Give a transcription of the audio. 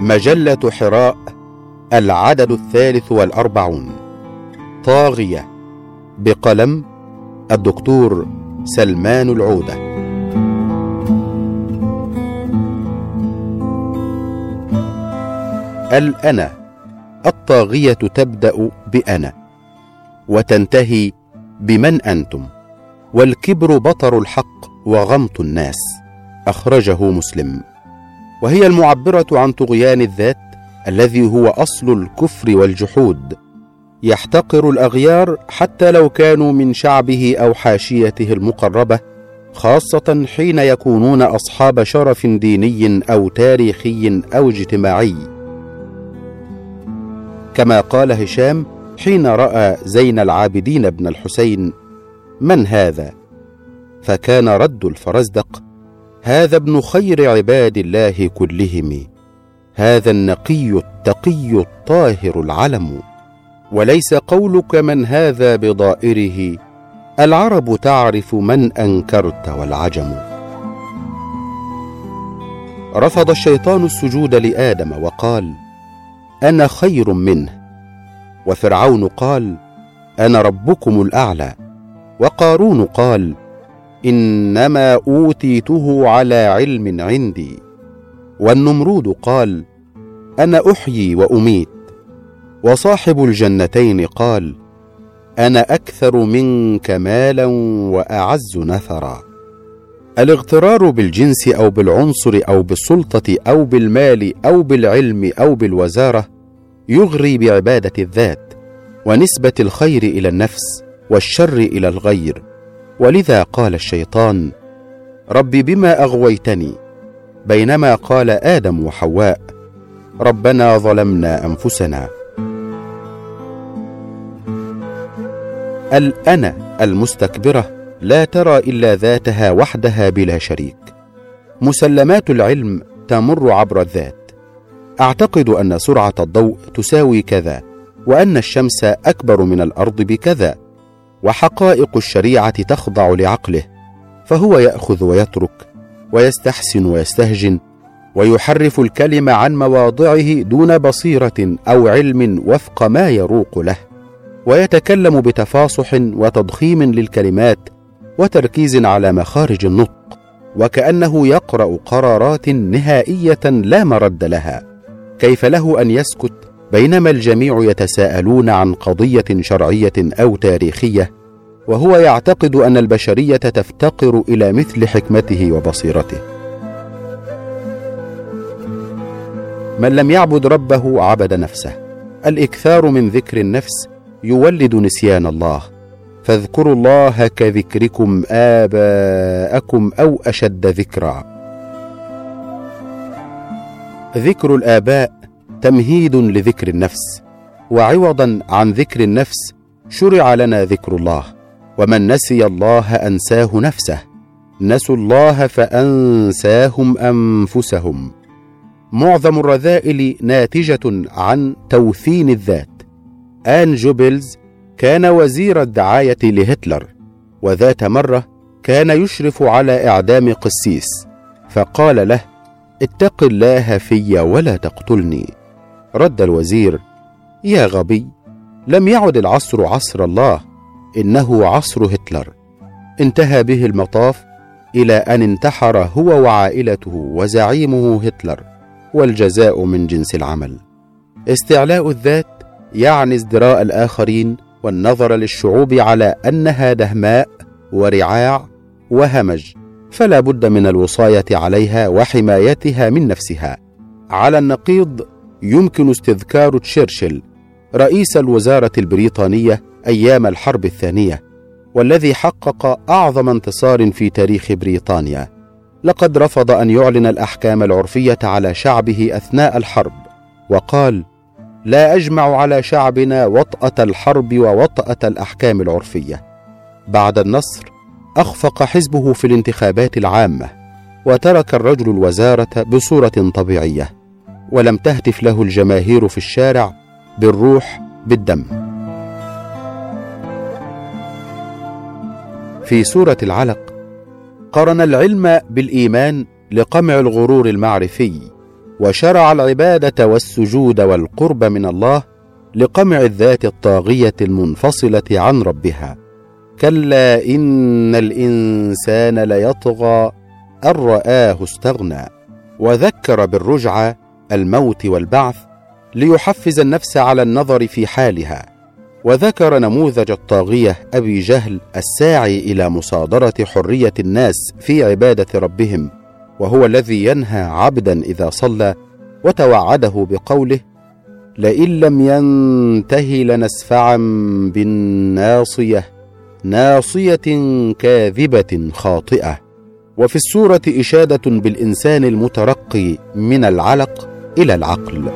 مجلة حراء العدد الثالث والأربعون. طاغية بقلم الدكتور سلمان العودة. الأنا الطاغية تبدأ بأنا وتنتهي بمن أنتم والكبر بطر الحق وغمط الناس أخرجه مسلم. وهي المعبرة عن طغيان الذات الذي هو أصل الكفر والجحود. يحتقر الأغيار حتى لو كانوا من شعبه أو حاشيته المقربة خاصة حين يكونون أصحاب شرف ديني أو تاريخي أو اجتماعي. كما قال هشام حين رأى زين العابدين بن الحسين من هذا؟ فكان رد الفرزدق هذا ابن خير عباد الله كلهم. هذا النقي التقي الطاهر العلم. وليس قولك من هذا بضائره. العرب تعرف من أنكرت والعجم. رفض الشيطان السجود لآدم وقال أنا خير منه. وفرعون قال أنا ربكم الأعلى. وقارون قال إنما أوتيته على علم عندي. والنمرود قال أنا أحيي وأميت. وصاحب الجنتين قال أنا أكثر منك مالا وأعز نثرا. الاغترار بالجنس أو بالعنصر أو بالسلطة أو بالمال أو بالعلم أو بالوزارة يغري بعبادة الذات ونسبة الخير إلى النفس والشر إلى الغير. ولذا قال الشيطان رب بما أغويتني بينما قال آدم وحواء ربنا ظلمنا أنفسنا. الانا المستكبرة لا ترى إلا ذاتها وحدها بلا شريك. مسلمات العلم تمر عبر الذات. أعتقد أن سرعة الضوء تساوي كذا وأن الشمس أكبر من الأرض بكذا. وحقائق الشريعة تخضع لعقله فهو يأخذ ويترك ويستحسن ويستهجن ويحرف الكلمة عن مواضعه دون بصيرة أو علم وفق ما يروق له ويتكلم بتفاصح وتضخيم للكلمات وتركيز على مخارج النطق وكأنه يقرأ قرارات نهائية لا مرد لها كيف له أن يسكت بينما الجميع يتساءلون عن قضية شرعية أو تاريخية وهو يعتقد أن البشرية تفتقر إلى مثل حكمته وبصيرته. من لم يعبد ربه عبد نفسه. الإكثار من ذكر النفس يولد نسيان الله. فاذكروا الله كذكركم آباءكم أو أشد ذكرا ذكر الآباء تمهيد لذكر النفس وعوضا عن ذكر النفس شرع لنا ذكر الله ومن نسي الله أنساه نفسه نسوا الله فأنساهم أنفسهم. معظم الرذائل ناتجة عن توثين الذات. آن جوبلز كان وزير الدعاية لهتلر وذات مرة كان يشرف على إعدام قسيس فقال له اتق الله في ولا تقتلني. رد الوزير يا غبي لم يعد العصر عصر الله إنه عصر هتلر. انتهى به المطاف إلى أن انتحر هو وعائلته وزعيمه هتلر والجزاء من جنس العمل. استعلاء الذات يعني ازدراء الآخرين والنظر للشعوب على أنها دهماء ورعاع وهمج فلا بد من الوصاية عليها وحمايتها من نفسها. على النقيض يمكن استذكار تشرشل رئيس الوزارة البريطانية أيام الحرب الثانية والذي حقق أعظم انتصار في تاريخ بريطانيا. لقد رفض أن يعلن الأحكام العرفية على شعبه أثناء الحرب وقال لا أجمع على شعبنا وطأة الحرب ووطأة الأحكام العرفية. بعد النصر أخفق حزبه في الانتخابات العامة وترك الرجل الوزارة بصورة طبيعية. ولم تهتف له الجماهير في الشارع بالروح بالدم. في سورة العلق قرن العلم بالإيمان لقمع الغرور المعرفي وشرع العبادة والسجود والقرب من الله لقمع الذات الطاغية المنفصلة عن ربها. كلا إن الإنسان ليطغى أن رآه استغنى وذكر بالرجعة الموت والبعث ليحفز النفس على النظر في حالها. وذكر نموذج الطاغية أبي جهل الساعي إلى مصادرة حرية الناس في عبادة ربهم وهو الذي ينهى عبدا إذا صلى وتوعده بقوله لئن لم ينته لنسفعا بالناصية ناصية كاذبة خاطئة. وفي السورة إشادة بالإنسان المترقي من العلق إلى العقل.